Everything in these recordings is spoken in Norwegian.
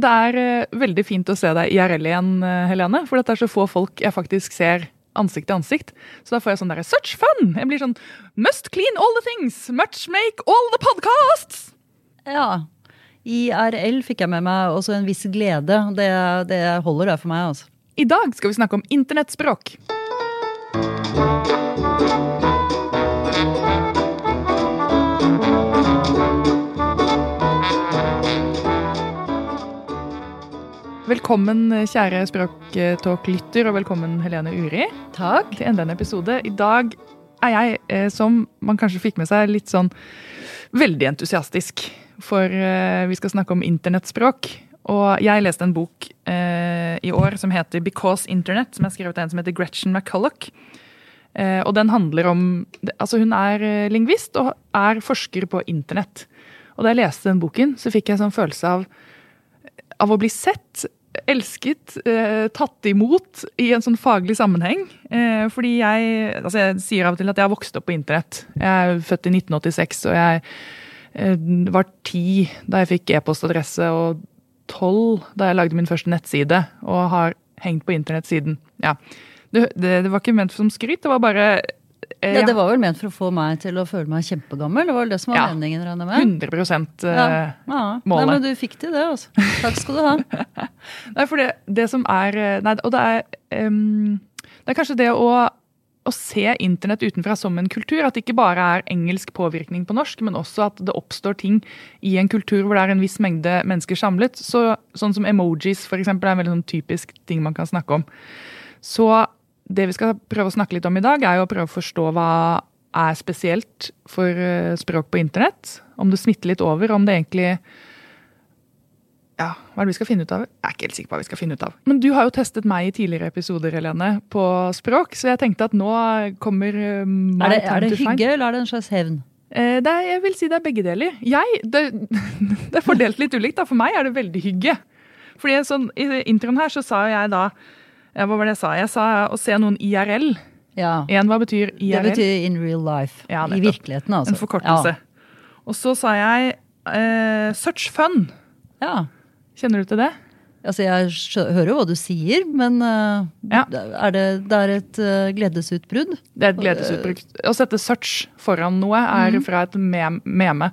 det er eh, veldig fint å se deg IRL igjen, eh, Helene. For det er så få folk jeg faktisk ser ansikt til ansikt. Så da får jeg sånn derre such fun! Jeg blir sånn must clean all the things, much make all the podcasts! Ja. IRL fikk jeg med meg også en viss glede. Det, det holder, det for meg. altså. I dag skal vi snakke om internettspråk. Velkommen, kjære Språktalk-lytter, og velkommen, Helene Uri, Takk. til enda en episode. I dag er jeg, eh, som man kanskje fikk med seg, litt sånn veldig entusiastisk. For eh, vi skal snakke om internettspråk. Og jeg leste en bok eh, i år som heter Because Internet, som er skrevet av en som heter Gretchen McCulloch. Eh, og den handler om Altså, hun er eh, lingvist og er forsker på internett. Og da jeg leste den boken, så fikk jeg sånn følelse av, av å bli sett, elsket, eh, tatt imot i en sånn faglig sammenheng. Eh, fordi jeg Altså, jeg sier av og til at jeg har vokst opp på internett. Jeg er født i 1986, og jeg eh, var ti da jeg fikk e-postadresse, og tolv da jeg lagde min første nettside, og har hengt på internett siden. Ja. Det, det, det var ikke ment som skryt, det var bare eh, Ja, det var vel ment for å få meg til å føle meg kjempegammel. Det var vel det som var Ja. meningen, regner med. 100 eh, Ja. ja. Nei, men du fikk til det, altså. Takk skal du ha. Nei, for det, det som er eh, Nei, og det er um, Det er kanskje det å, å se internett utenfra som en kultur. At det ikke bare er engelsk påvirkning på norsk, men også at det oppstår ting i en kultur hvor det er en viss mengde mennesker samlet. Så, sånn som emojis, for eksempel, er en veldig sånn typisk ting man kan snakke om. Så det vi skal prøve å snakke litt om i dag, er jo å prøve å forstå hva er spesielt for eh, språk på internett. Om det smitter litt over, om det egentlig ja, hva er det vi skal finne ut av? Jeg er ikke helt sikker på hva vi skal finne ut av. Men du har jo testet meg i tidligere episoder, Helene, på språk, så jeg tenkte at nå kommer eh, my Er det, er det hygge, eller er det en slags hevn? Eh, Det er, jeg vil si det er begge deler. Jeg, det, det er fordelt litt ulikt. da. For meg er det veldig hygge. Fordi sånn, I introen her så sa jeg da ja, Hva var det jeg sa? Jeg sa å se noen IRL. Ja. En, hva betyr IRL? Det betyr in real life. Ja, I virkeligheten, altså. En forkortelse. Og så sa jeg eh, search fun. Ja. Kjenner du til det? Altså, jeg hører jo hva du sier, men uh, Ja. er det, det er et uh, gledesutbrudd? Det er et gledesutbrudd. Å sette search foran noe er mm. fra et mem meme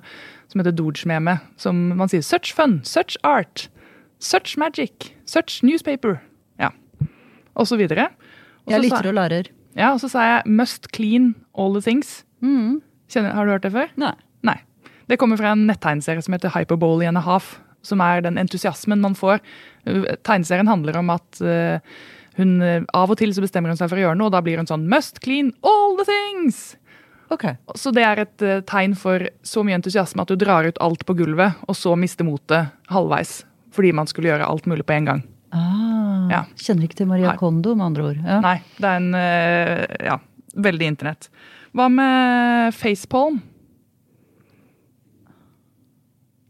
som heter Doge-meme. Som man sier search fun, search art, search magic, search newspaper. Videre. Jeg lytter og lærer. Ja, og så sa jeg must clean all the things. Mm. Kjenner, har du hørt det før? Nei. Nei. Det kommer fra en nettegnserie som heter Hyperbole and a Half. Som er den entusiasmen man får. Tegneserien handler om at uh, hun uh, av og til så bestemmer hun seg for å gjøre noe, og da blir hun sånn Must clean all the things! Ok. Så det er et uh, tegn for så mye entusiasme at du drar ut alt på gulvet, og så mister motet halvveis. Fordi man skulle gjøre alt mulig på en gang. Ja. Kjenner ikke til Maria Nei. Kondo, med andre ord. Ja. Nei, det er en uh, Ja, veldig internett. Hva med facepalm?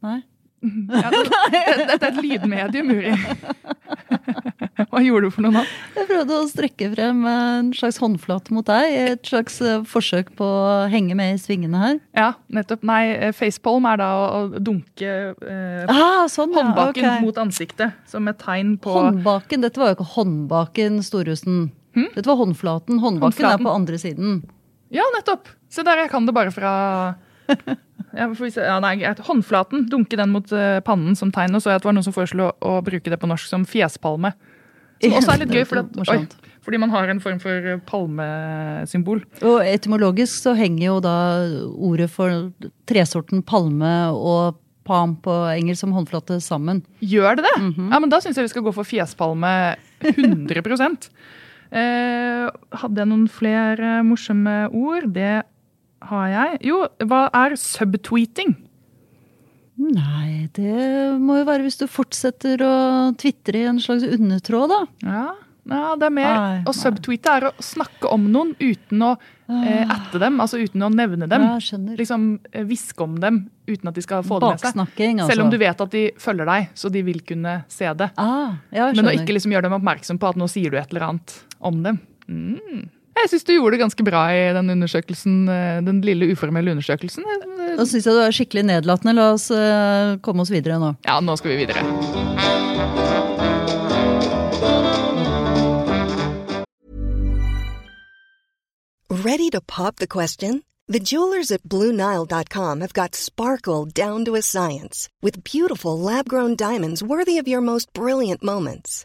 Nei. Ja, det- det- Dette er et lydmedium, Uri. Hva gjorde du for noe nå? Jeg prøvde å strekke frem en slags håndflate mot deg. Et slags eh, forsøk på å henge med i svingene her. Ja, nettopp. Nei, eh, facepalm er da å, dunke eh, Ah, sånn, ja, håndbaken mot ansiktet som et tegn på Håndbaken, dette var jo ikke håndbaken, Storhusen. Dette var håndflaten. Håndbaken Håndflaten. er på andre siden. Ja, nettopp! Se der, jeg kan det bare fra ja. Ja, nei. Håndflaten, dunke den mot eh, pannen som tegn. Og så at det var noen som foreslo å, å bruke det på norsk som fjespalme. Som også er litt gøy, fordi, oi, fordi man har en form for eh, palmesymbol. Og etymologisk så henger jo da ordet for tresorten palme og palm på engelsk som håndflate sammen. Gjør det det? Mhm. Ja, men Da syns jeg vi skal gå for fjespalme 100 eh, Hadde jeg noen flere morsomme ord? Det har jeg. Jo, hva er subtweeting? Nei, det må jo være hvis du fortsetter å tvitre i en slags undertråd, da. Ja, ja det er mer Nei, Å subtweete er å snakke om noen uten å eh, atte dem, altså uten å nevne dem. Ja, skjønner. Liksom eh, hviske om dem uten at de skal få det med seg. Altså. Selv om du vet at de følger deg, så de vil kunne se det. Ah, ja, Men å ikke liksom gjøre dem oppmerksom på at nå sier du et eller annet om dem. Mm. Jeg syns du gjorde det ganske bra i den undersøkelsen, eh, den lille uformelle undersøkelsen. Da syns jeg du er skikkelig nedlatende. La oss eh, komme oss videre nå. Ja, nå skal vi videre. Ready to pop the question? The jewelers at BlueNile.com have got sparkle down to a science with beautiful lab-grown diamonds worthy of your most brilliant moments.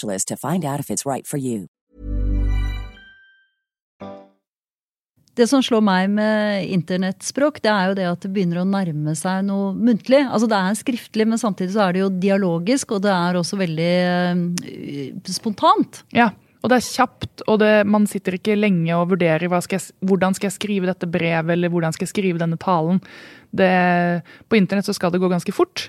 to find out if it's right for you. Det som slår meg med internettspråk, det er jo det at det begynner å nærme seg noe muntlig. Altså Det er skriftlig, men samtidig så er det jo dialogisk, og det er også veldig uh, spontant. Ja, og det er kjapt, og det, man sitter ikke lenge og vurderer skal jeg, hvordan skal jeg skrive dette brevet, eller hvordan skal jeg skrive denne talen. Det, på internett så skal det gå ganske fort.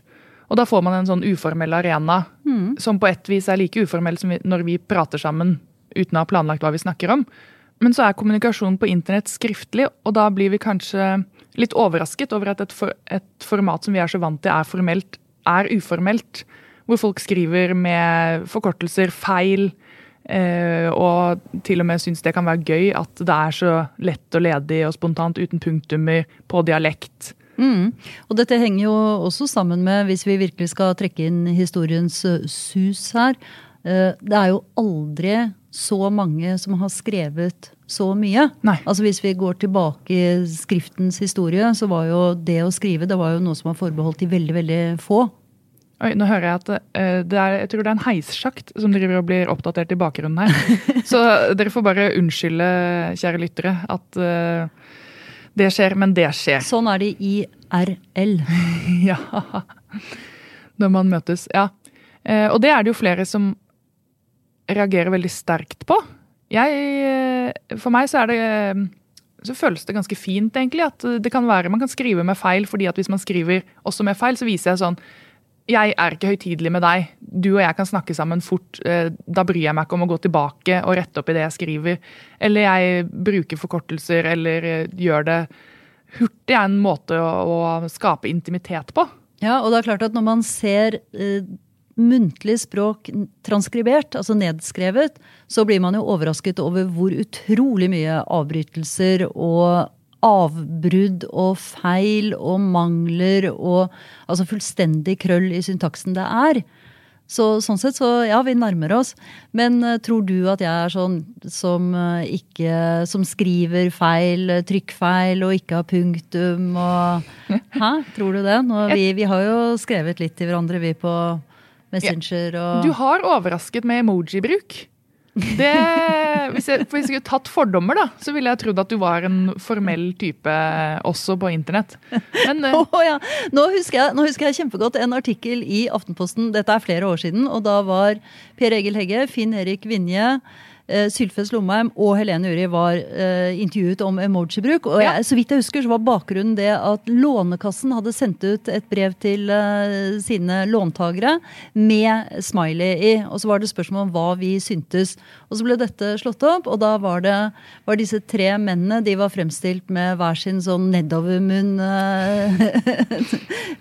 Og da får man en sånn uformell arena mm. som på et vis er like uformell som vi, når vi prater sammen uten å ha planlagt hva vi snakker om. Men så er kommunikasjonen på internett skriftlig, og da blir vi kanskje litt overrasket over at et, for, et format som vi er så vant til er formelt, er uformelt. Hvor folk skriver med forkortelser, feil, eh, og til og med syns det kan være gøy at det er så lett og ledig og spontant uten punktummer på dialekt. Mm. Og dette henger jo også sammen med, hvis vi virkelig skal trekke inn historiens sus her, det er jo aldri så mange som har skrevet så mye. Nei. Altså Hvis vi går tilbake i skriftens historie, så var jo det å skrive det var jo noe som var forbeholdt de veldig, veldig få. Oi, nå hører jeg at det er, jeg tror det er en heissjakt som driver og blir oppdatert i bakgrunnen her. så dere får bare unnskylde, kjære lyttere, at det skjer, men det skjer. Sånn er det i RL. ja. Når man møtes. Ja. Uh, og det er det jo flere som reagerer veldig sterkt på. Jeg, eh, for meg så er det eh, så føles det ganske fint, egentlig. At det kan være, man kan skrive med feil, fordi at hvis man skriver også med feil, så viser jeg sånn Jeg er ikke høytidelig med deg. Du og jeg kan snakke sammen fort. Eh, da bryr jeg meg ikke om å gå tilbake og rette opp i det jeg skriver. Eller jeg bruker forkortelser, eller gjør det hurtig. er en måte å, å skape intimitet på. Ja, og det er klart at når man ser muntlig språk transkribert, altså nedskrevet, så blir man jo overrasket over hvor utrolig mye avbrytelser og avbrudd og feil og mangler og altså fullstendig krøll i syntaksen det er. Så, sånn sett så ja, vi nærmer oss. Men uh, tror du at jeg er sånn som uh, ikke Som skriver feil, uh, trykkfeil og ikke har punktum og Hæ? Tror du det? Nå, vi, vi har jo skrevet litt til hverandre, vi på Messenger og Du har overrasket med emoji-bruk. Det, hvis, jeg, hvis jeg skulle tatt fordommer, da, så ville jeg trodd at du var en formell type også på internett. Men, oh, ja. nå, husker jeg, nå, husker jeg, kjempegodt en artikkel i Aftenposten, dette er flere år siden, og da var Per Egil Hegge, Finn Erik Vinje, Sylfest Lomheim og Helene Uri var eh, intervjuet om emoji-bruk. Og jeg, så vidt jeg husker, så var bakgrunnen det at Lånekassen hadde sendt ut et brev til eh, sine låntagere med smiley i. Og så var det spørsmål om hva vi syntes. Og så ble dette slått opp, og da var det var disse tre mennene de var fremstilt med hver sin sånn nedovermunn eh,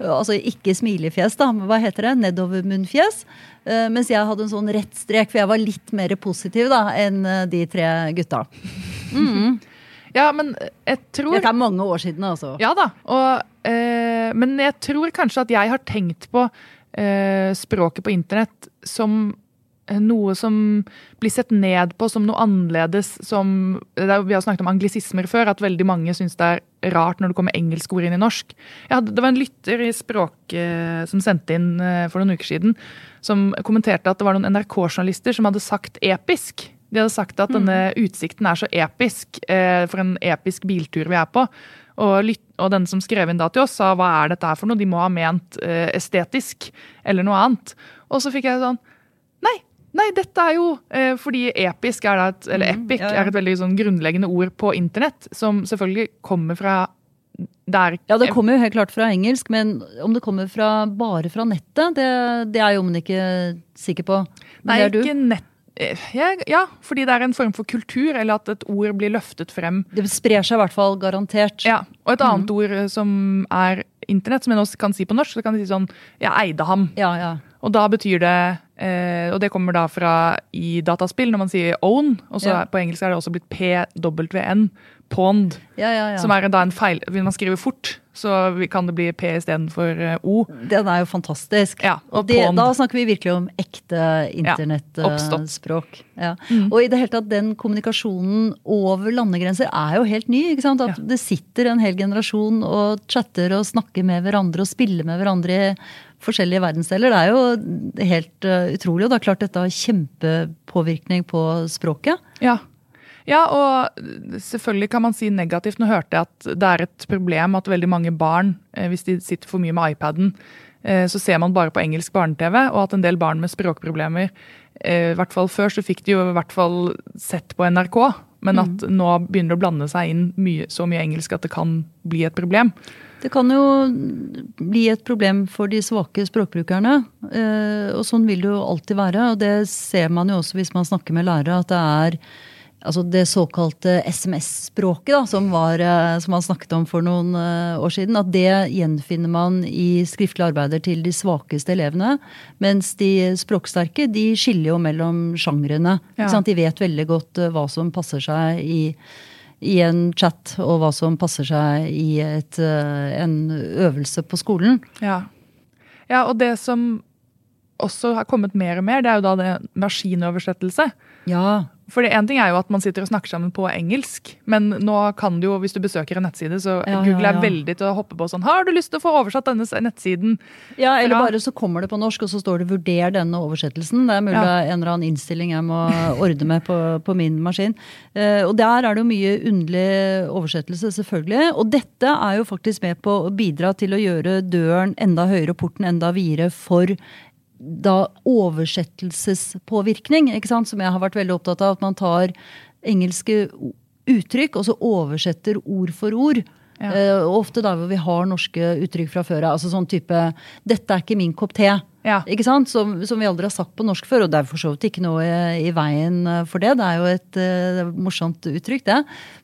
Altså ikke smilefjes, da. men Hva heter det? Nedovermunnfjes. Eh, mens jeg hadde en sånn rett strek, for jeg var litt mer positiv da enn eh, de tre gutta. Ja, men jeg tror Dette er mange år siden, altså. Ja da. Og, eh, men jeg tror kanskje at jeg har tenkt på eh, språket på internett som eh, noe som blir sett ned på som noe annerledes. Som, er, vi har snakket om anglisismer før, at veldig mange syns det er rart når det kommer engelskord inn i norsk. Jeg hadde, det var en lytter i Språk eh, som sendte inn eh, for noen uker siden, som kommenterte at det var noen NRK-journalister som hadde sagt episk. De hadde sagt at denne utsikten er så episk eh, for en episk biltur vi er på. Og, og den som skrev inn da til oss, sa hva er dette her for noe? De må ha ment eh, estetisk eller noe annet. Og så fikk jeg sånn Nei, nei, dette er jo eh, fordi episk er et, eller epic ja, ja. er et veldig sånn grunnleggende ord på internett, som selvfølgelig kommer fra det er, Ja, det kommer jo helt klart fra engelsk, men om det kommer fra, bare fra nettet, det, det er jo man ikke sikker på. Men Nei, ikke nett... Ja, ja, fordi det er en form for kultur, eller at et ord blir løftet frem. Det sprer seg i hvert fall garantert. Ja, Og et annet annet ord eh, som er internett, som jeg nå kan si på norsk, så kan jeg si sånn Jeg eide ham. ja. ja. Og da betyr det eh, Og det kommer da fra i dataspill, når man sier own. Og så Ja. på engelsk er det også blitt PWN. Pond. ja, ja, ja. Som er da en feil Vil man skrive fort, så kan det bli P istedenfor uh, O. Den er jo fantastisk. Ja, og det, da snakker vi virkelig om ekte internettspråk. Ja, Og i det hele tatt, den kommunikasjonen over landegrenser er jo helt ny. ikke sant? At det sitter en hel generasjon og chatter og snakker med hverandre og spiller med hverandre i forskjellige verdensdeler. Det er jo helt uh, utrolig. Og det er klart dette har kjempepåvirkning på språket. Ja. Ja, og selvfølgelig kan man si negativt. Nå hørte jeg at det er et problem at veldig mange barn, eh, hvis de sitter for mye med iPaden, eh, så ser man bare på engelsk barne-TV, og at en del barn med språkproblemer eh, i hvert fall Før så fikk de jo i hvert fall sett på NRK, men at nå begynner det å blande seg inn mye, så mye engelsk at det kan bli et problem. Det kan jo bli et problem for de svake språkbrukerne. Og sånn vil det jo alltid være. Og det ser man jo også hvis man snakker med lærere, at det er altså det såkalte SMS-språket som, eh, som man snakket om for noen eh, år siden, at det gjenfinner man i skriftlige arbeider til de svakeste elevene. Mens de språksterke de skiller jo mellom sjangrene. Ja. De vet veldig godt eh, hva som passer seg i i en chat, og hva som passer seg i et, en øvelse på skolen. Ja. ja, og det som også har kommet mer og mer, det er jo da det maskinoversettelse. Ja, For en ting er jo at man sitter og snakker sammen på engelsk, men nå kan du jo, hvis du besøker en nettside, så Ja, Google er ja. veldig til å hoppe på sånn Har du lyst til å få oversatt denne nettsiden? Ja, eller bare så kommer det på norsk, og så står det 'vurder denne oversettelsen'. Det er mulig Ja. en eller annen innstilling jeg må ordne med på, på min maskin. Eh, og der er det jo mye underlig oversettelse, selvfølgelig. Og dette er jo faktisk med på å bidra til å gjøre døren enda høyere og porten enda videre for da oversettelsespåvirkning, ikke sant? som jeg har vært veldig opptatt av. At man tar engelske uttrykk og så oversetter ord for ord. Ja. Uh, ofte der hvor vi har norske uttrykk fra før av. Altså sånn type 'dette er ikke min kopp te'. Ja. Ikke sant? Som, som vi aldri har sagt på norsk før. Og det er for så vidt ikke noe i, i veien for det. Det er jo et uh, morsomt uttrykk, det.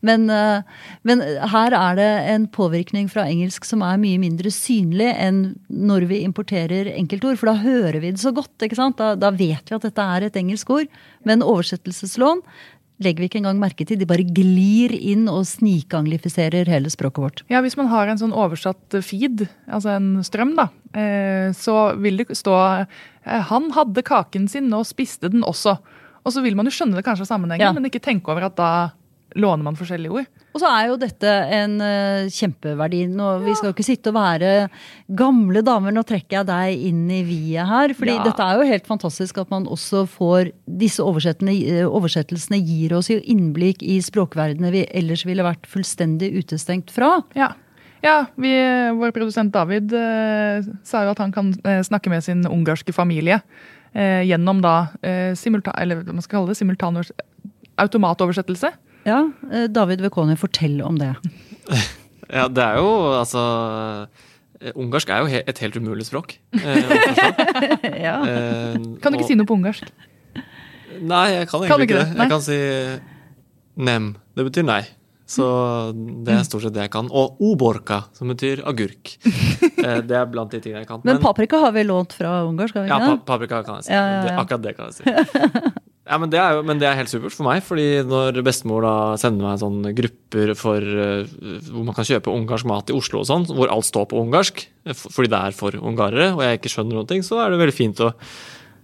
Men, uh, men her er det en påvirkning fra engelsk som er mye mindre synlig enn når vi importerer enkeltord. For da hører vi det så godt. ikke sant? Da, da vet vi at dette er et engelsk ord. Men oversettelseslån legger vi ikke engang merke til. De bare glir inn og snikanglifiserer hele språket vårt. Ja, Hvis man har en sånn oversatt feed, altså en strøm, da, eh, så vil det stå eh, 'Han hadde kaken sin og spiste den også'. Og så vil man jo skjønne det kanskje av sammenhengen, Ja. men ikke tenke over at da låner man forskjellige ord. Og så er jo dette en uh, kjempeverdi. Nå, Vi skal jo ikke sitte og være gamle damer. Nå trekker jeg deg inn i viet her. fordi Ja. dette er jo helt fantastisk at man også får Disse eh, oversettelsene gir oss jo innblikk i språkverdenene vi ellers ville vært fullstendig utestengt fra. Ja. Ja, vi, Vår produsent David eh, sa jo at han kan eh, snakke med sin ungarske familie eh, gjennom da eh, simultan... Eller hva man skal kalle det? Simultan automatoversettelse. Ja, eh, David Vekoni, fortell om det. Ja, det er jo altså eh, Ungarsk er jo et helt umulig språk. Eh, ja. Eh, Kan du ikke og- si noe på ungarsk? Nei, jeg kan Kan egentlig ikke ikke det. det? Nei. Jeg kan si nem. Det betyr nei. Så det er stort sett det jeg kan. Og oborka, som betyr agurk. Eh, Det er blant de tingene jeg kan. Men paprika har vi lånt fra ungarsk, Ja, ikke pa paprika kan jeg si. Ja, ja, ja. Det, akkurat det kan jeg si. Ja, men det, er jo, men det er helt supert for meg, fordi når bestemor da sender meg sånne grupper for, eh, hvor man kan kjøpe ungarsk mat i Oslo og sånn, hvor alt står på ungarsk, fordi det er for ungarere, og jeg ikke skjønner noen ting, så er det veldig fint å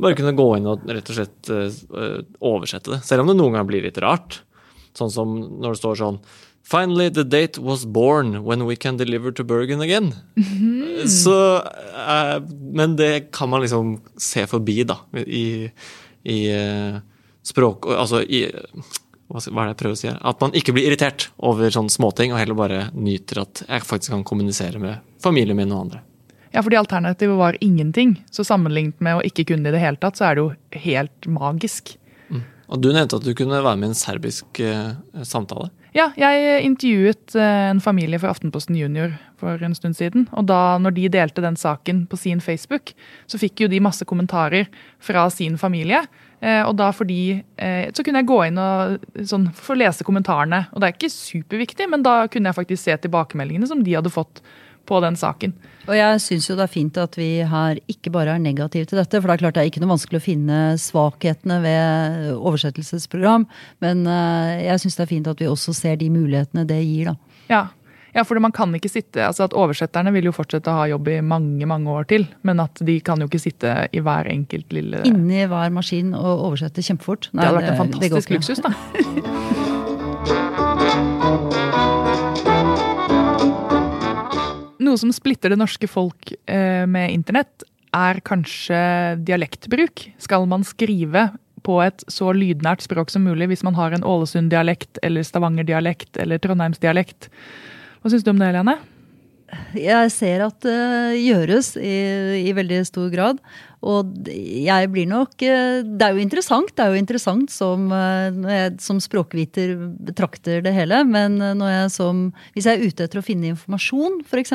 bare kunne gå inn og rett og slett eh, oversette det. Selv om det noen ganger blir litt rart. Sånn som når det står sånn Finally, the date was born when we can deliver to Bergen again. Så uh, Men det kan man liksom se forbi, da, i, i språk Altså i hva er det jeg prøver å si her? At man ikke blir irritert over sånne småting, og heller bare nyter at jeg faktisk kan kommunisere med familien min og andre. Ja, fordi alternativet var ingenting. Så sammenlignet med å ikke kunne det i det hele tatt, så er det jo helt magisk. Og du nevnte at du kunne være med i en serbisk eh, samtale. Ja, jeg intervjuet eh, en familie for Aftenposten Junior for en stund siden. Og da når de delte den saken på sin Facebook, så fikk jo de masse kommentarer fra sin familie. Eh, Og da fordi eh, Så kunne jeg gå inn og sånn, få lese kommentarene. Og det er ikke superviktig, men da kunne jeg faktisk se tilbakemeldingene som de hadde fått på den saken. Og jeg syns jo det er fint at vi her ikke bare er negative til dette. For det er klart det er ikke noe vanskelig å finne svakhetene ved oversettelsesprogram. Men eh, jeg syns det er fint at vi også ser de mulighetene det gir, da. Ja, ja for man kan ikke sitte, altså at Oversetterne vil jo fortsette å ha jobb i mange mange år til, men at de kan jo ikke sitte i hver enkelt lille Inni hver maskin og oversette kjempefort. Det hadde vært en fantastisk luksus, da. Noe som splitter det norske folk eh, med internett, er kanskje dialektbruk. Skal man skrive på et så lydnært språk som mulig hvis man har en Ålesund-dialekt eller Stavanger-dialekt eller Trondheims-dialekt? Hva syns du om det, Helene? Jeg ser at det gjøres i, i veldig stor grad. Og jeg blir nok eh, Det er jo interessant. Det er jo interessant som, eh, jeg som språkviter betrakter det hele. Men eh, jeg som, hvis jeg er ute etter å finne informasjon, f.eks.,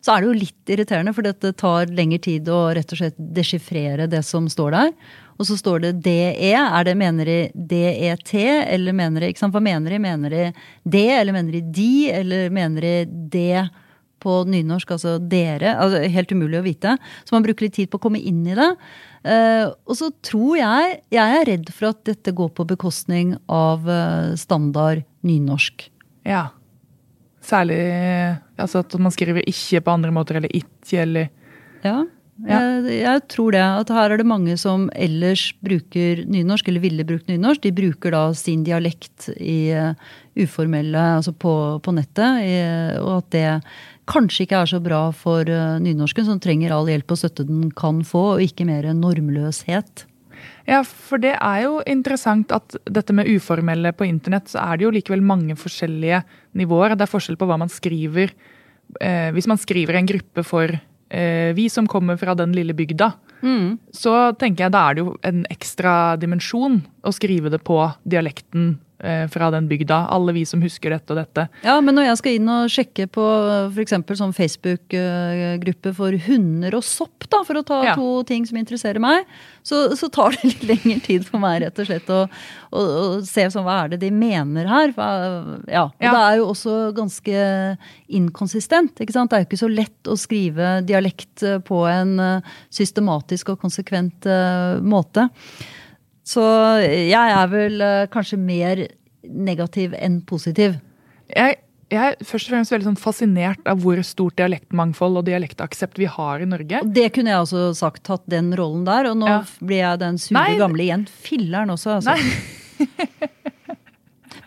så er det jo litt irriterende. For dette tar lengre tid å rett og slett desifrere det som står der. Og så står det DE. Er det mener de DET, eller mener de ikke sant? Hva mener de? Mener de det, eller mener de de, eller mener de det? på nynorsk, altså dere. Altså helt umulig å vite. Så man bruker litt tid på å komme inn i det. Uh, og så tror jeg Jeg er redd for at dette går på bekostning av uh, standard nynorsk. Ja. Særlig altså at man skriver 'ikke' på andre måter, eller 'ikke', eller Ja. Ja. Jeg, jeg tror det. At her er det mange som ellers bruker nynorsk, eller ville brukt nynorsk. De bruker da sin dialekt i eh, uformelle, altså på, på nettet. I, og at det kanskje ikke er så bra for uh, nynorsken, som trenger all hjelp og støtte den kan få, og ikke mer normløshet. Ja, for det er jo interessant at dette med uformelle på internett, så er det jo likevel mange forskjellige nivåer. Det er forskjell på hva man skriver. Eh, hvis man skriver en gruppe for eh, vi som kommer fra den lille bygda, så tenker jeg da er det jo en ekstra dimensjon å skrive det på dialekten eh, fra den bygda. Alle vi som husker dette og dette. Ja, men når jeg skal inn og sjekke på f.eks. sånn Facebook-gruppe for hunder og sopp, da, for å ta Ja. to ting som interesserer meg, så, så tar det litt lengre tid for meg rett og slett å, å, å se sånn, hva er det de mener her. Ja, og Ja. Det er jo også ganske inkonsistent. ikke sant? Det er jo ikke så lett å skrive dialekt eh, på en eh, systematisk og konsekvent eh, måte. Så jeg er vel eh, kanskje mer negativ enn positiv. Jeg, jeg er først og fremst veldig sånn fascinert av hvor stort dialektmangfold og dialektaksept vi har i Norge. Det kunne jeg også sagt, tatt den rollen der. Og nå Ja. blir jeg den sure Nei, gamle igjen. Filleren også, altså.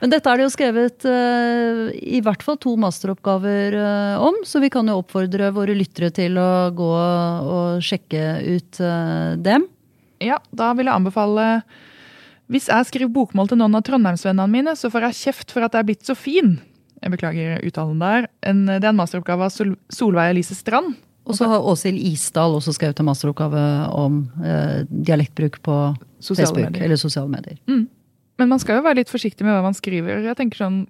Men dette er det jo skrevet uh, i hvert fall to masteroppgaver uh, om, så vi kan jo oppfordre våre lyttere til å gå og sjekke ut uh, dem. Ja, da vil jeg anbefale Hvis jeg skriver bokmål til noen av trondheimsvennene mine, så får jeg kjeft for at jeg er blitt så fin. Jeg beklager uttalen der. En, det er en masteroppgave av Sol Solveig Elise Strand. Og så har Åshild Isdal også skrevet en masteroppgave om eh, dialektbruk på Sosiale Facebook medier. eller sosiale medier. Men man skal jo være litt forsiktig med hva man skriver. Jeg tenker sånn,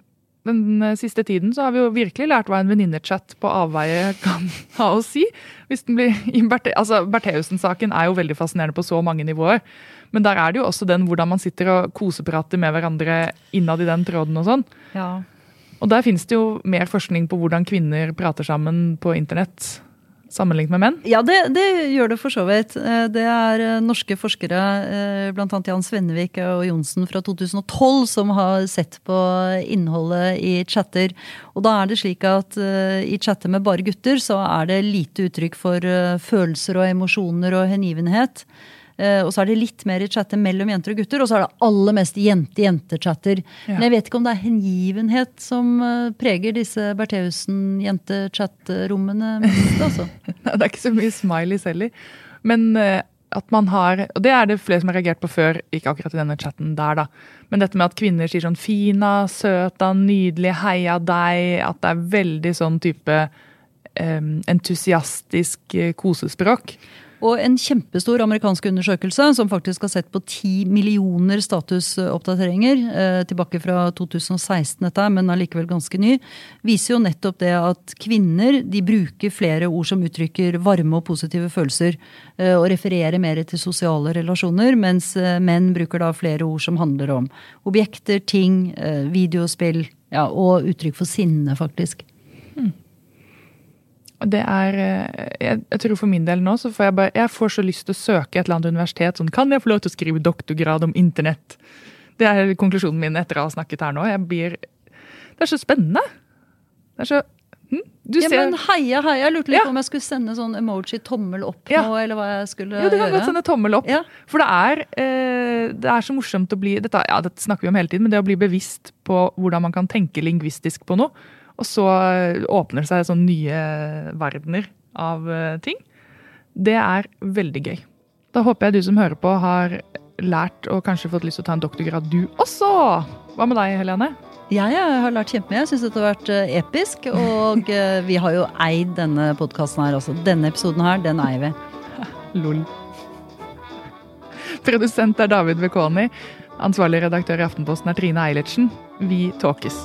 Den eh, siste tiden så har vi jo virkelig lært hva en venninnechat på avveie kan ha å si. Hvis den blir, altså Bertheussen-saken er jo veldig fascinerende på så mange nivåer. Men der er det jo også den hvordan man sitter og koseprater med hverandre innad i den tråden og sånn. Ja. Og der finnes det jo mer forskning på hvordan kvinner prater sammen på internett sammenlignet med menn. Ja, det, det gjør det for så vidt. Eh, Det er eh, norske forskere, eh, bl.a. Jan Svennevik og Johnsen fra 2012, som har sett på innholdet i chatter. Og da er det slik at i chatter med bare gutter, så er det lite uttrykk for følelser og emosjoner og hengivenhet. Eh, Og så er det litt mer i chatter mellom jenter og gutter, og så er det aller mest jente-jente-chatter. Ja. Men jeg vet ikke om det er hengivenhet som eh, preger disse Bertheussen-jente-chat-rommene mest, altså. Det er ikke så mye smileys heller. Men eh, at man har Og det er det flere som har reagert på før, ikke akkurat i denne chatten der, da. Men dette med at kvinner sier sånn 'fina', 'søta', 'nydelig', 'heia deg'. At det er veldig sånn type um, entusiastisk kosespråk. Og en kjempestor amerikansk undersøkelse som faktisk har sett på 10 millioner statusoppdateringer, eh, tilbake fra 2016 dette, men allikevel ganske ny, viser jo nettopp det at kvinner de bruker flere ord som uttrykker varme og positive følelser, eh, og refererer mer til sosiale relasjoner, mens eh, menn bruker da flere ord som handler om objekter, ting, videospill, ja, og uttrykk for sinne, faktisk. Det er, eh, jeg, jeg tror For min del nå så får jeg bare, jeg får så lyst til å søke et eller annet universitet. sånn, Kan jeg få lov til å skrive doktorgrad om internett? Det er konklusjonen min etter å ha snakket her nå. Jeg blir, Det er så spennende. Det er så hm? Du Ja, ser men heia, heia. Jeg lurte litt Ja. på om jeg skulle sende sånn emoji tommel opp Ja. nå, eller hva jeg skulle gjøre. Jo, du kan godt sende tommel opp. Ja. For det er, eh, det er så morsomt å bli dette, ja, dette snakker vi om hele tiden, men det å bli bevisst på hvordan man kan tenke lingvistisk på noe. Og så eh, åpner det seg sånne nye verdener av eh, ting. Det er veldig gøy. Da håper jeg du som hører på, har lært og kanskje fått lyst til å ta en doktorgrad, du også. Hva med deg, Helene? Jeg har lært kjempemye. Jeg syns dette har vært eh, episk. Og vi har jo eid denne podkasten her også. Denne episoden her, den eier vi. Lol. Produsent er David Vekoni. Ansvarlig redaktør i Aftenposten er Trine Eilertsen. Vi talkes.